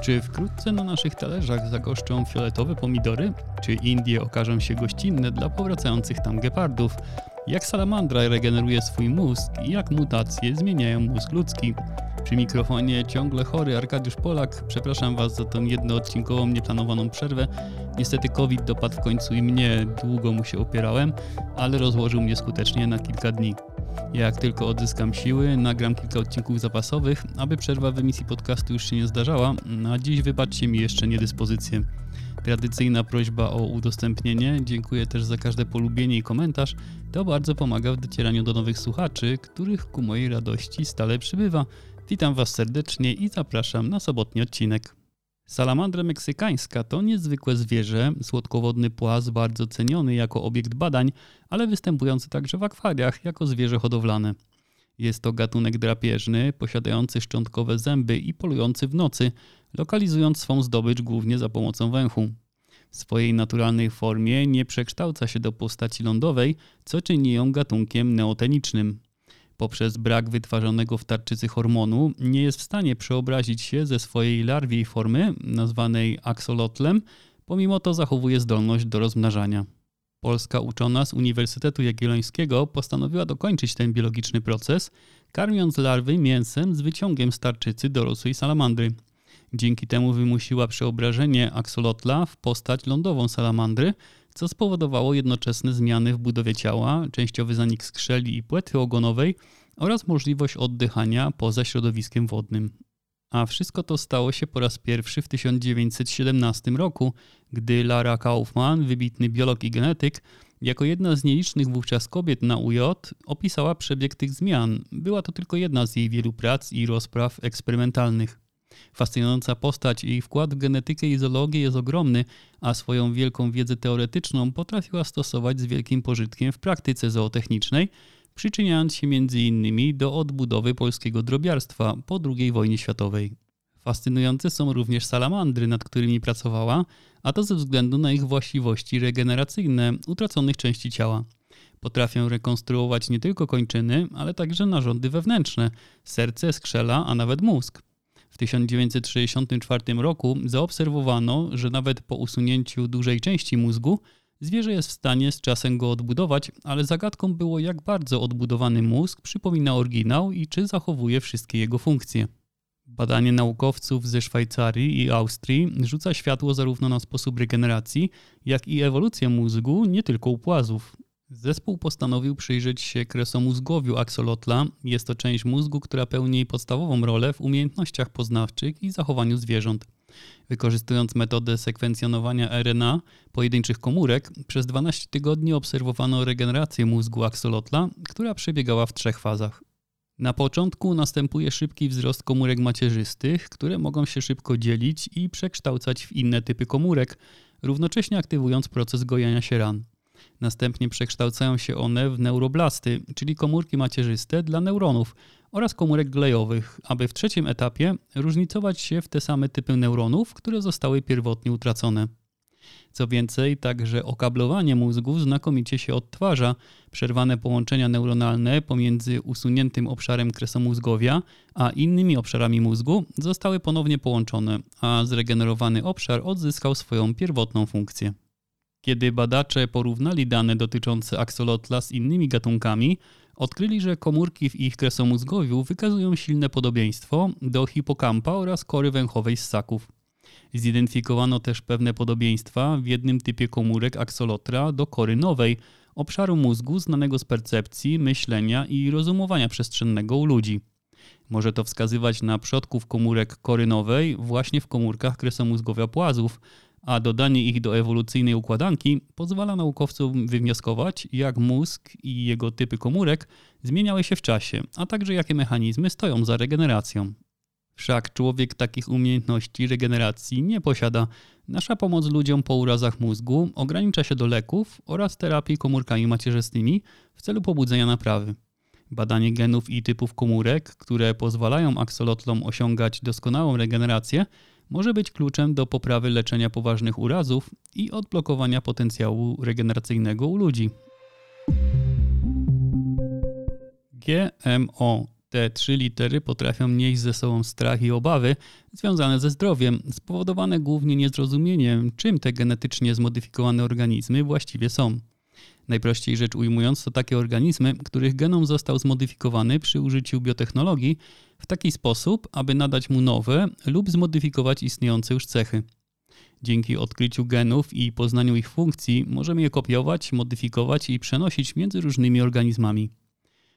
Czy wkrótce na naszych talerzach zagoszczą fioletowe pomidory? Czy Indie okażą się gościnne dla powracających tam gepardów? Jak salamandra regeneruje swój mózg i jak mutacje zmieniają mózg ludzki? Przy mikrofonie ciągle chory Arkadiusz Polak. Przepraszam Was za tą jednoodcinkową, nieplanowaną przerwę. Niestety COVID dopadł w końcu i mnie, długo mu się opierałem, ale rozłożył mnie skutecznie na kilka dni. Jak tylko odzyskam siły, nagram kilka odcinków zapasowych, aby przerwa w emisji podcastu już się nie zdarzała, a dziś wybaczcie mi jeszcze niedyspozycję. Tradycyjna prośba o udostępnienie, dziękuję też za każde polubienie i komentarz, to bardzo pomaga w docieraniu do nowych słuchaczy, których ku mojej radości stale przybywa. Witam Was serdecznie i zapraszam na sobotni odcinek. Salamandra meksykańska to niezwykłe zwierzę, słodkowodny płas bardzo ceniony jako obiekt badań, ale występujący także w akwariach jako zwierzę hodowlane. Jest to gatunek drapieżny, posiadający szczątkowe zęby i polujący w nocy, lokalizując swą zdobycz głównie za pomocą węchu. W swojej naturalnej formie nie przekształca się do postaci lądowej, co czyni ją gatunkiem neotenicznym poprzez brak wytwarzanego w tarczycy hormonu nie jest w stanie przeobrazić się ze swojej larwiej formy, nazwanej aksolotlem, pomimo to zachowuje zdolność do rozmnażania. Polska uczona z Uniwersytetu Jagiellońskiego postanowiła dokończyć ten biologiczny proces, karmiąc larwy mięsem z wyciągiem z tarczycy dorosłej salamandry. Dzięki temu wymusiła przeobrażenie aksolotla w postać lądową salamandry, co spowodowało jednoczesne zmiany w budowie ciała, częściowy zanik skrzeli i płetwy ogonowej oraz możliwość oddychania poza środowiskiem wodnym. A wszystko to stało się po raz pierwszy w 1917 roku, gdy Lara Kaufman, wybitny biolog i genetyk, jako jedna z nielicznych wówczas kobiet na UJ opisała przebieg tych zmian. Była to tylko jedna z jej wielu prac i rozpraw eksperymentalnych. Fascynująca postać i wkład w genetykę i zoologię jest ogromny, a swoją wielką wiedzę teoretyczną potrafiła stosować z wielkim pożytkiem w praktyce zootechnicznej, przyczyniając się m.in. do odbudowy polskiego drobiarstwa po II wojnie światowej. Fascynujące są również salamandry, nad którymi pracowała, a to ze względu na ich właściwości regeneracyjne utraconych części ciała. Potrafią rekonstruować nie tylko kończyny, ale także narządy wewnętrzne, serce, skrzela, a nawet mózg. W 1964 roku zaobserwowano, że nawet po usunięciu dużej części mózgu zwierzę jest w stanie z czasem go odbudować, ale zagadką było jak bardzo odbudowany mózg przypomina oryginał i czy zachowuje wszystkie jego funkcje. Badanie naukowców ze Szwajcarii i Austrii rzuca światło zarówno na sposób regeneracji, jak i ewolucję mózgu nie tylko u płazów. Zespół postanowił przyjrzeć się kresomózgowiu aksolotla. Jest to część mózgu, która pełni podstawową rolę w umiejętnościach poznawczych i zachowaniu zwierząt. Wykorzystując metodę sekwencjonowania RNA pojedynczych komórek, przez 12 tygodni obserwowano regenerację mózgu aksolotla, która przebiegała w trzech fazach. Na początku następuje szybki wzrost komórek macierzystych, które mogą się szybko dzielić i przekształcać w inne typy komórek, równocześnie aktywując proces gojenia się ran. Następnie przekształcają się one w neuroblasty, czyli komórki macierzyste dla neuronów oraz komórek glejowych, aby w trzecim etapie różnicować się w te same typy neuronów, które zostały pierwotnie utracone. Co więcej, także okablowanie mózgu znakomicie się odtwarza. Przerwane połączenia neuronalne pomiędzy usuniętym obszarem kresomózgowia a innymi obszarami mózgu zostały ponownie połączone, a zregenerowany obszar odzyskał swoją pierwotną funkcję. Kiedy badacze porównali dane dotyczące aksolotla z innymi gatunkami, odkryli, że komórki w ich kresomózgowiu wykazują silne podobieństwo do hipokampa oraz kory węchowej ssaków. Zidentyfikowano też pewne podobieństwa w jednym typie komórek aksolotra do kory nowej, obszaru mózgu znanego z percepcji, myślenia i rozumowania przestrzennego u ludzi. Może to wskazywać na przodków komórek kory nowej właśnie w komórkach kresomózgowia płazów, a dodanie ich do ewolucyjnej układanki pozwala naukowcom wywnioskować, jak mózg i jego typy komórek zmieniały się w czasie, a także jakie mechanizmy stoją za regeneracją. Wszak człowiek takich umiejętności regeneracji nie posiada. Nasza pomoc ludziom po urazach mózgu ogranicza się do leków oraz terapii komórkami macierzystymi w celu pobudzenia naprawy. Badanie genów i typów komórek, które pozwalają aksolotlom osiągać doskonałą regenerację, może być kluczem do poprawy leczenia poważnych urazów i odblokowania potencjału regeneracyjnego u ludzi. GMO Te trzy litery potrafią nieść ze sobą strach i obawy związane ze zdrowiem, spowodowane głównie niezrozumieniem, czym te genetycznie zmodyfikowane organizmy właściwie są. Najprościej rzecz ujmując, to takie organizmy, których genom został zmodyfikowany przy użyciu biotechnologii w taki sposób, aby nadać mu nowe lub zmodyfikować istniejące już cechy. Dzięki odkryciu genów i poznaniu ich funkcji możemy je kopiować, modyfikować i przenosić między różnymi organizmami.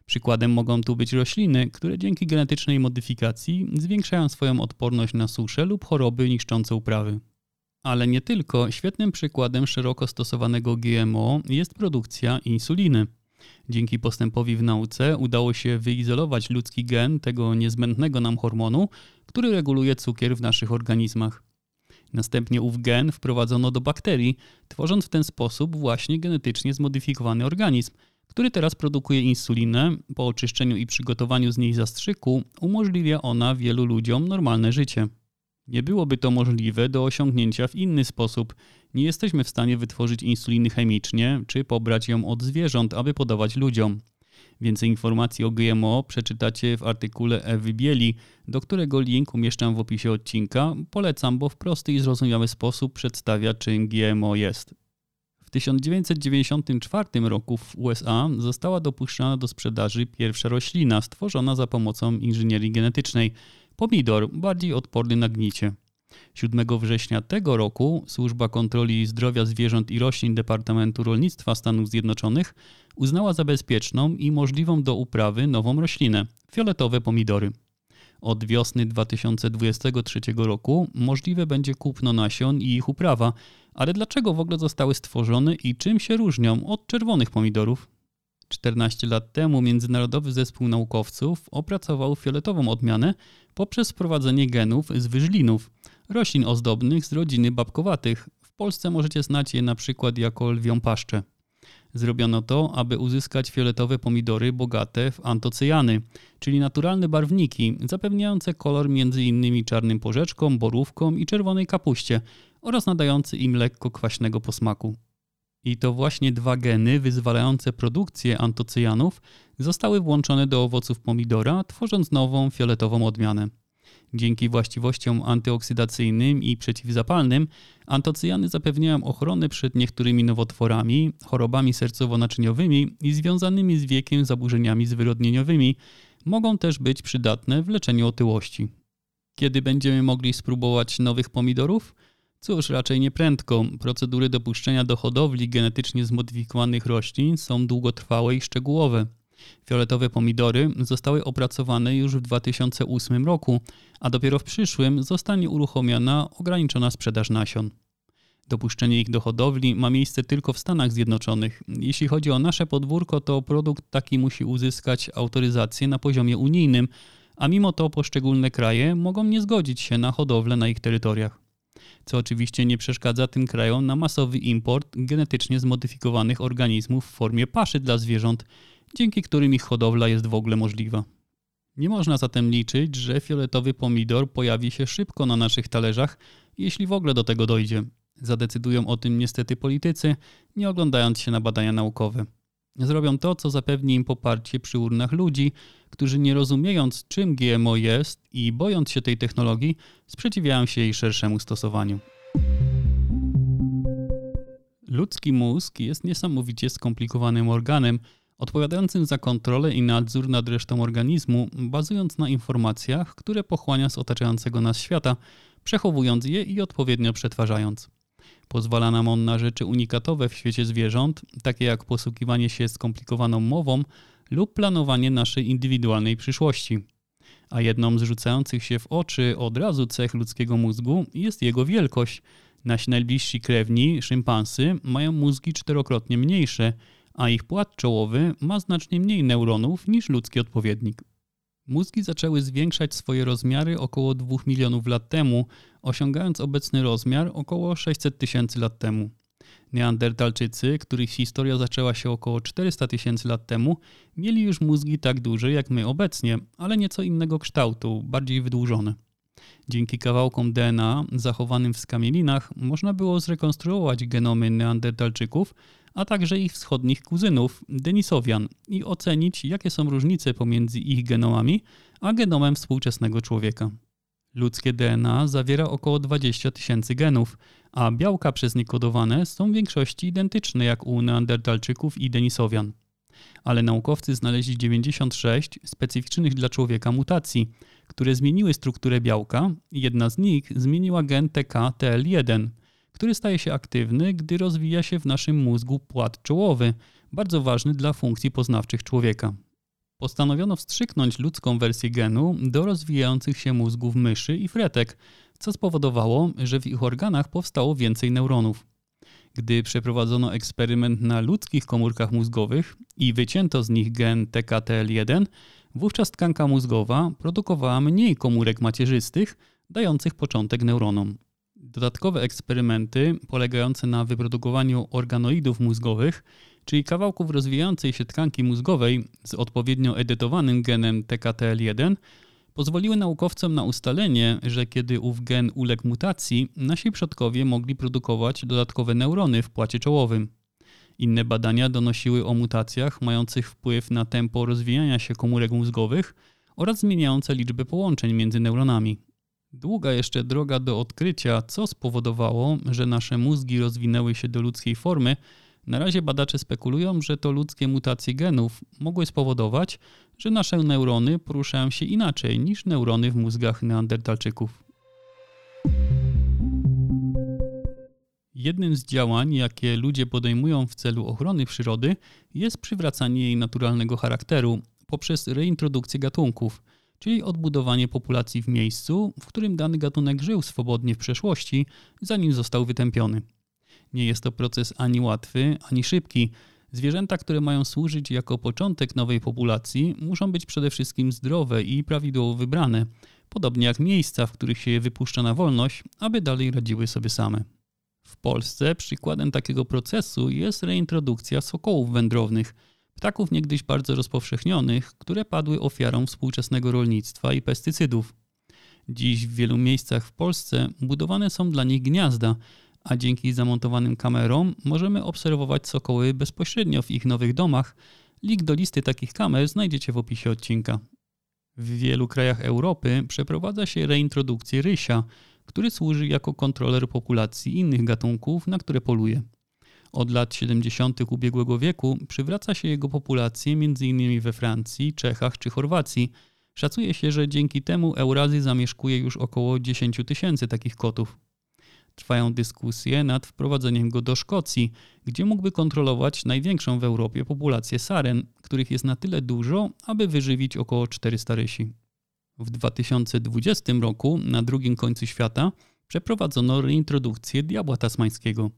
Przykładem mogą tu być rośliny, które dzięki genetycznej modyfikacji zwiększają swoją odporność na suszę lub choroby niszczące uprawy. Ale nie tylko. Świetnym przykładem szeroko stosowanego GMO jest produkcja insuliny. Dzięki postępowi w nauce udało się wyizolować ludzki gen tego niezbędnego nam hormonu, który reguluje cukier w naszych organizmach. Następnie ów gen wprowadzono do bakterii, tworząc w ten sposób właśnie genetycznie zmodyfikowany organizm, który teraz produkuje insulinę. Po oczyszczeniu i przygotowaniu z niej zastrzyku umożliwia ona wielu ludziom normalne życie. Nie byłoby to możliwe do osiągnięcia w inny sposób. Nie jesteśmy w stanie wytworzyć insuliny chemicznie, czy pobrać ją od zwierząt, aby podawać ludziom. Więcej informacji o GMO przeczytacie w artykule Ewy Bieli, do którego link umieszczam w opisie odcinka. Polecam, bo w prosty i zrozumiały sposób przedstawia, czym GMO jest. W 1994 roku w USA została dopuszczona do sprzedaży pierwsza roślina stworzona za pomocą inżynierii genetycznej pomidor, bardziej odporny na gnicie. 7 września tego roku Służba Kontroli Zdrowia Zwierząt i Roślin Departamentu Rolnictwa Stanów Zjednoczonych uznała za bezpieczną i możliwą do uprawy nową roślinę fioletowe pomidory. Od wiosny 2023 roku możliwe będzie kupno nasion i ich uprawa, ale dlaczego w ogóle zostały stworzone i czym się różnią od czerwonych pomidorów? 14 lat temu Międzynarodowy Zespół Naukowców opracował fioletową odmianę poprzez wprowadzenie genów z wyżlinów, roślin ozdobnych z rodziny babkowatych. W Polsce możecie znać je na przykład jako lwią paszczę. Zrobiono to, aby uzyskać fioletowe pomidory bogate w antocyjany, czyli naturalne barwniki zapewniające kolor innymi czarnym porzeczkom, borówkom i czerwonej kapuście oraz nadający im lekko kwaśnego posmaku. I to właśnie dwa geny wyzwalające produkcję antocyjanów zostały włączone do owoców pomidora, tworząc nową fioletową odmianę. Dzięki właściwościom antyoksydacyjnym i przeciwzapalnym, antocyjany zapewniają ochronę przed niektórymi nowotworami, chorobami sercowo-naczyniowymi i związanymi z wiekiem zaburzeniami zwyrodnieniowymi. Mogą też być przydatne w leczeniu otyłości. Kiedy będziemy mogli spróbować nowych pomidorów? Cóż, raczej nie prędko. Procedury dopuszczenia do hodowli genetycznie zmodyfikowanych roślin są długotrwałe i szczegółowe. Fioletowe pomidory zostały opracowane już w 2008 roku, a dopiero w przyszłym zostanie uruchomiona ograniczona sprzedaż nasion. Dopuszczenie ich do hodowli ma miejsce tylko w Stanach Zjednoczonych. Jeśli chodzi o nasze podwórko, to produkt taki musi uzyskać autoryzację na poziomie unijnym, a mimo to poszczególne kraje mogą nie zgodzić się na hodowlę na ich terytoriach co oczywiście nie przeszkadza tym krajom na masowy import genetycznie zmodyfikowanych organizmów w formie paszy dla zwierząt, dzięki którym ich hodowla jest w ogóle możliwa. Nie można zatem liczyć, że fioletowy pomidor pojawi się szybko na naszych talerzach, jeśli w ogóle do tego dojdzie. Zadecydują o tym niestety politycy, nie oglądając się na badania naukowe. Zrobią to, co zapewni im poparcie przy urnach ludzi, którzy nie rozumiejąc, czym GMO jest i bojąc się tej technologii, sprzeciwiają się jej szerszemu stosowaniu. Ludzki mózg jest niesamowicie skomplikowanym organem, odpowiadającym za kontrolę i nadzór nad resztą organizmu, bazując na informacjach, które pochłania z otaczającego nas świata, przechowując je i odpowiednio przetwarzając. Pozwala nam on na rzeczy unikatowe w świecie zwierząt, takie jak posługiwanie się skomplikowaną mową lub planowanie naszej indywidualnej przyszłości. A jedną z rzucających się w oczy od razu cech ludzkiego mózgu jest jego wielkość. Nasi najbliżsi krewni, szympansy, mają mózgi czterokrotnie mniejsze, a ich płat czołowy ma znacznie mniej neuronów niż ludzki odpowiednik. Mózgi zaczęły zwiększać swoje rozmiary około 2 milionów lat temu, osiągając obecny rozmiar około 600 tysięcy lat temu. Neandertalczycy, których historia zaczęła się około 400 tysięcy lat temu, mieli już mózgi tak duże jak my obecnie, ale nieco innego kształtu, bardziej wydłużone. Dzięki kawałkom DNA zachowanym w skamielinach można było zrekonstruować genomy neandertalczyków, a także ich wschodnich kuzynów, Denisowian, i ocenić, jakie są różnice pomiędzy ich genomami a genomem współczesnego człowieka. Ludzkie DNA zawiera około 20 tysięcy genów, a białka przez nie kodowane są w większości identyczne jak u neandertalczyków i denisowian. Ale naukowcy znaleźli 96 specyficznych dla człowieka mutacji, które zmieniły strukturę białka. Jedna z nich zmieniła gen TK-TL1, który staje się aktywny, gdy rozwija się w naszym mózgu płat czołowy, bardzo ważny dla funkcji poznawczych człowieka. Postanowiono wstrzyknąć ludzką wersję genu do rozwijających się mózgów myszy i fretek, co spowodowało, że w ich organach powstało więcej neuronów. Gdy przeprowadzono eksperyment na ludzkich komórkach mózgowych i wycięto z nich gen TKTL1, wówczas tkanka mózgowa produkowała mniej komórek macierzystych, dających początek neuronom. Dodatkowe eksperymenty polegające na wyprodukowaniu organoidów mózgowych, czyli kawałków rozwijającej się tkanki mózgowej z odpowiednio edytowanym genem TKTL1, pozwoliły naukowcom na ustalenie, że kiedy ów gen uległ mutacji, nasi przodkowie mogli produkować dodatkowe neurony w płacie czołowym. Inne badania donosiły o mutacjach mających wpływ na tempo rozwijania się komórek mózgowych oraz zmieniające liczbę połączeń między neuronami. Długa jeszcze droga do odkrycia, co spowodowało, że nasze mózgi rozwinęły się do ludzkiej formy. Na razie badacze spekulują, że to ludzkie mutacje genów mogły spowodować, że nasze neurony poruszają się inaczej niż neurony w mózgach neandertalczyków. Jednym z działań, jakie ludzie podejmują w celu ochrony przyrody, jest przywracanie jej naturalnego charakteru poprzez reintrodukcję gatunków – czyli odbudowanie populacji w miejscu, w którym dany gatunek żył swobodnie w przeszłości, zanim został wytępiony. Nie jest to proces ani łatwy, ani szybki. Zwierzęta, które mają służyć jako początek nowej populacji, muszą być przede wszystkim zdrowe i prawidłowo wybrane, podobnie jak miejsca, w których się je wypuszcza na wolność, aby dalej radziły sobie same. W Polsce przykładem takiego procesu jest reintrodukcja sokołów wędrownych – ptaków niegdyś bardzo rozpowszechnionych, które padły ofiarą współczesnego rolnictwa i pestycydów. Dziś w wielu miejscach w Polsce budowane są dla nich gniazda, a dzięki zamontowanym kamerom możemy obserwować sokoły bezpośrednio w ich nowych domach. Link do listy takich kamer znajdziecie w opisie odcinka. W wielu krajach Europy przeprowadza się reintrodukcję rysia, który służy jako kontroler populacji innych gatunków, na które poluje. Od lat 70. ubiegłego wieku przywraca się jego populację m.in. we Francji, Czechach czy Chorwacji. Szacuje się, że dzięki temu Eurazji zamieszkuje już około 10 tysięcy takich kotów. Trwają dyskusje nad wprowadzeniem go do Szkocji, gdzie mógłby kontrolować największą w Europie populację saren, których jest na tyle dużo, aby wyżywić około 400 rysi. W 2020 roku na drugim końcu świata przeprowadzono reintrodukcję diabła tasmańskiego.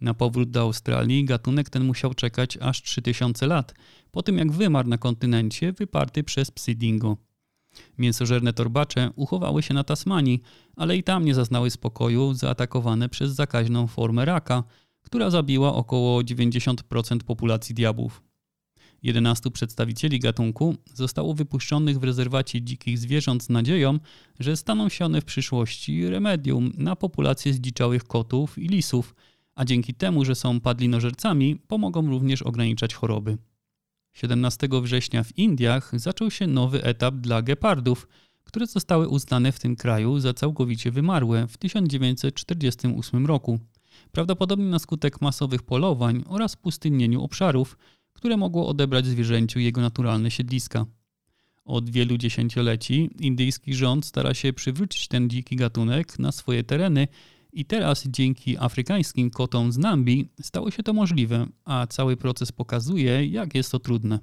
Na powrót do Australii gatunek ten musiał czekać aż 3000 lat, po tym jak wymarł na kontynencie wyparty przez psy dingo. Mięsożerne torbacze uchowały się na Tasmanii, ale i tam nie zaznały spokoju, zaatakowane przez zakaźną formę raka, która zabiła około 90% populacji diabłów. 11 przedstawicieli gatunku zostało wypuszczonych w rezerwacie dzikich zwierząt z nadzieją, że staną się one w przyszłości remedium na populację zdziczałych kotów i lisów, a dzięki temu, że są padlinożercami, pomogą również ograniczać choroby. 17 września w Indiach zaczął się nowy etap dla gepardów, które zostały uznane w tym kraju za całkowicie wymarłe w 1948 roku, prawdopodobnie na skutek masowych polowań oraz pustynnieniu obszarów, które mogło odebrać zwierzęciu jego naturalne siedliska. Od wielu dziesięcioleci indyjski rząd stara się przywrócić ten dziki gatunek na swoje tereny i teraz dzięki afrykańskim kotom z Nambii stało się to możliwe, a cały proces pokazuje, jak jest to trudne.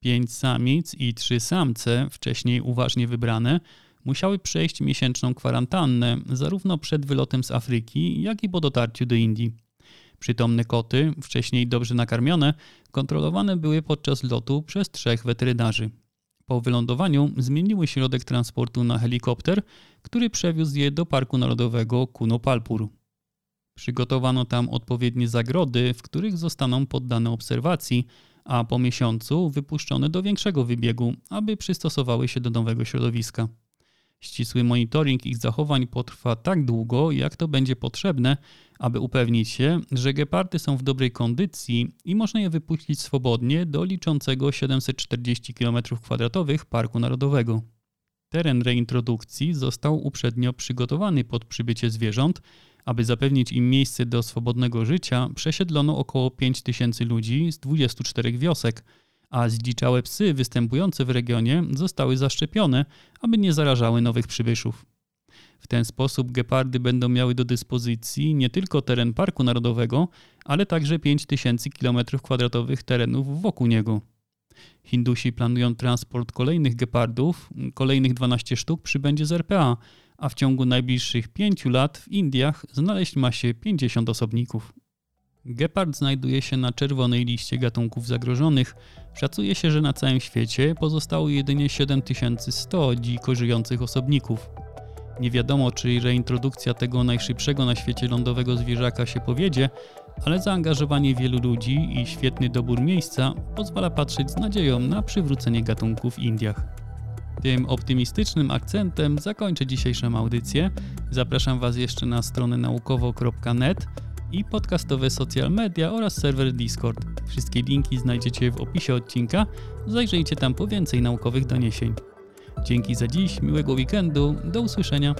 Pięć samic i trzy samce, wcześniej uważnie wybrane, musiały przejść miesięczną kwarantannę zarówno przed wylotem z Afryki, jak i po dotarciu do Indii. Przytomne koty, wcześniej dobrze nakarmione, kontrolowane były podczas lotu przez trzech weterynarzy. Po wylądowaniu zmieniły środek transportu na helikopter, który przewiózł je do Parku Narodowego Kuno Palpur. Przygotowano tam odpowiednie zagrody, w których zostaną poddane obserwacji, a po miesiącu wypuszczone do większego wybiegu, aby przystosowały się do nowego środowiska. Ścisły monitoring ich zachowań potrwa tak długo, jak to będzie potrzebne, aby upewnić się, że gepardy są w dobrej kondycji i można je wypuścić swobodnie do liczącego 740 km2 Parku Narodowego. Teren reintrodukcji został uprzednio przygotowany pod przybycie zwierząt. Aby zapewnić im miejsce do swobodnego życia, przesiedlono około 5000 ludzi z 24 wiosek, a zdziczałe psy występujące w regionie zostały zaszczepione, aby nie zarażały nowych przybyszów. W ten sposób gepardy będą miały do dyspozycji nie tylko teren Parku Narodowego, ale także 5000 km2 terenów wokół niego. Hindusi planują transport kolejnych gepardów, kolejnych 12 sztuk przybędzie z RPA, a w ciągu najbliższych 5 lat w Indiach znaleźć ma się 50 osobników. Gepard znajduje się na czerwonej liście gatunków zagrożonych. Szacuje się, że na całym świecie pozostało jedynie 7100 dziko żyjących osobników. Nie wiadomo, czy reintrodukcja tego najszybszego na świecie lądowego zwierzaka się powiedzie, ale zaangażowanie wielu ludzi i świetny dobór miejsca pozwala patrzeć z nadzieją na przywrócenie gatunku w Indiach. Tym optymistycznym akcentem zakończę dzisiejszą audycję. Zapraszam Was jeszcze na stronę naukowo.net i podcastowe social media oraz serwer Discord. Wszystkie linki znajdziecie w opisie odcinka. Zajrzyjcie tam po więcej naukowych doniesień. Dzięki za dziś, miłego weekendu, do usłyszenia.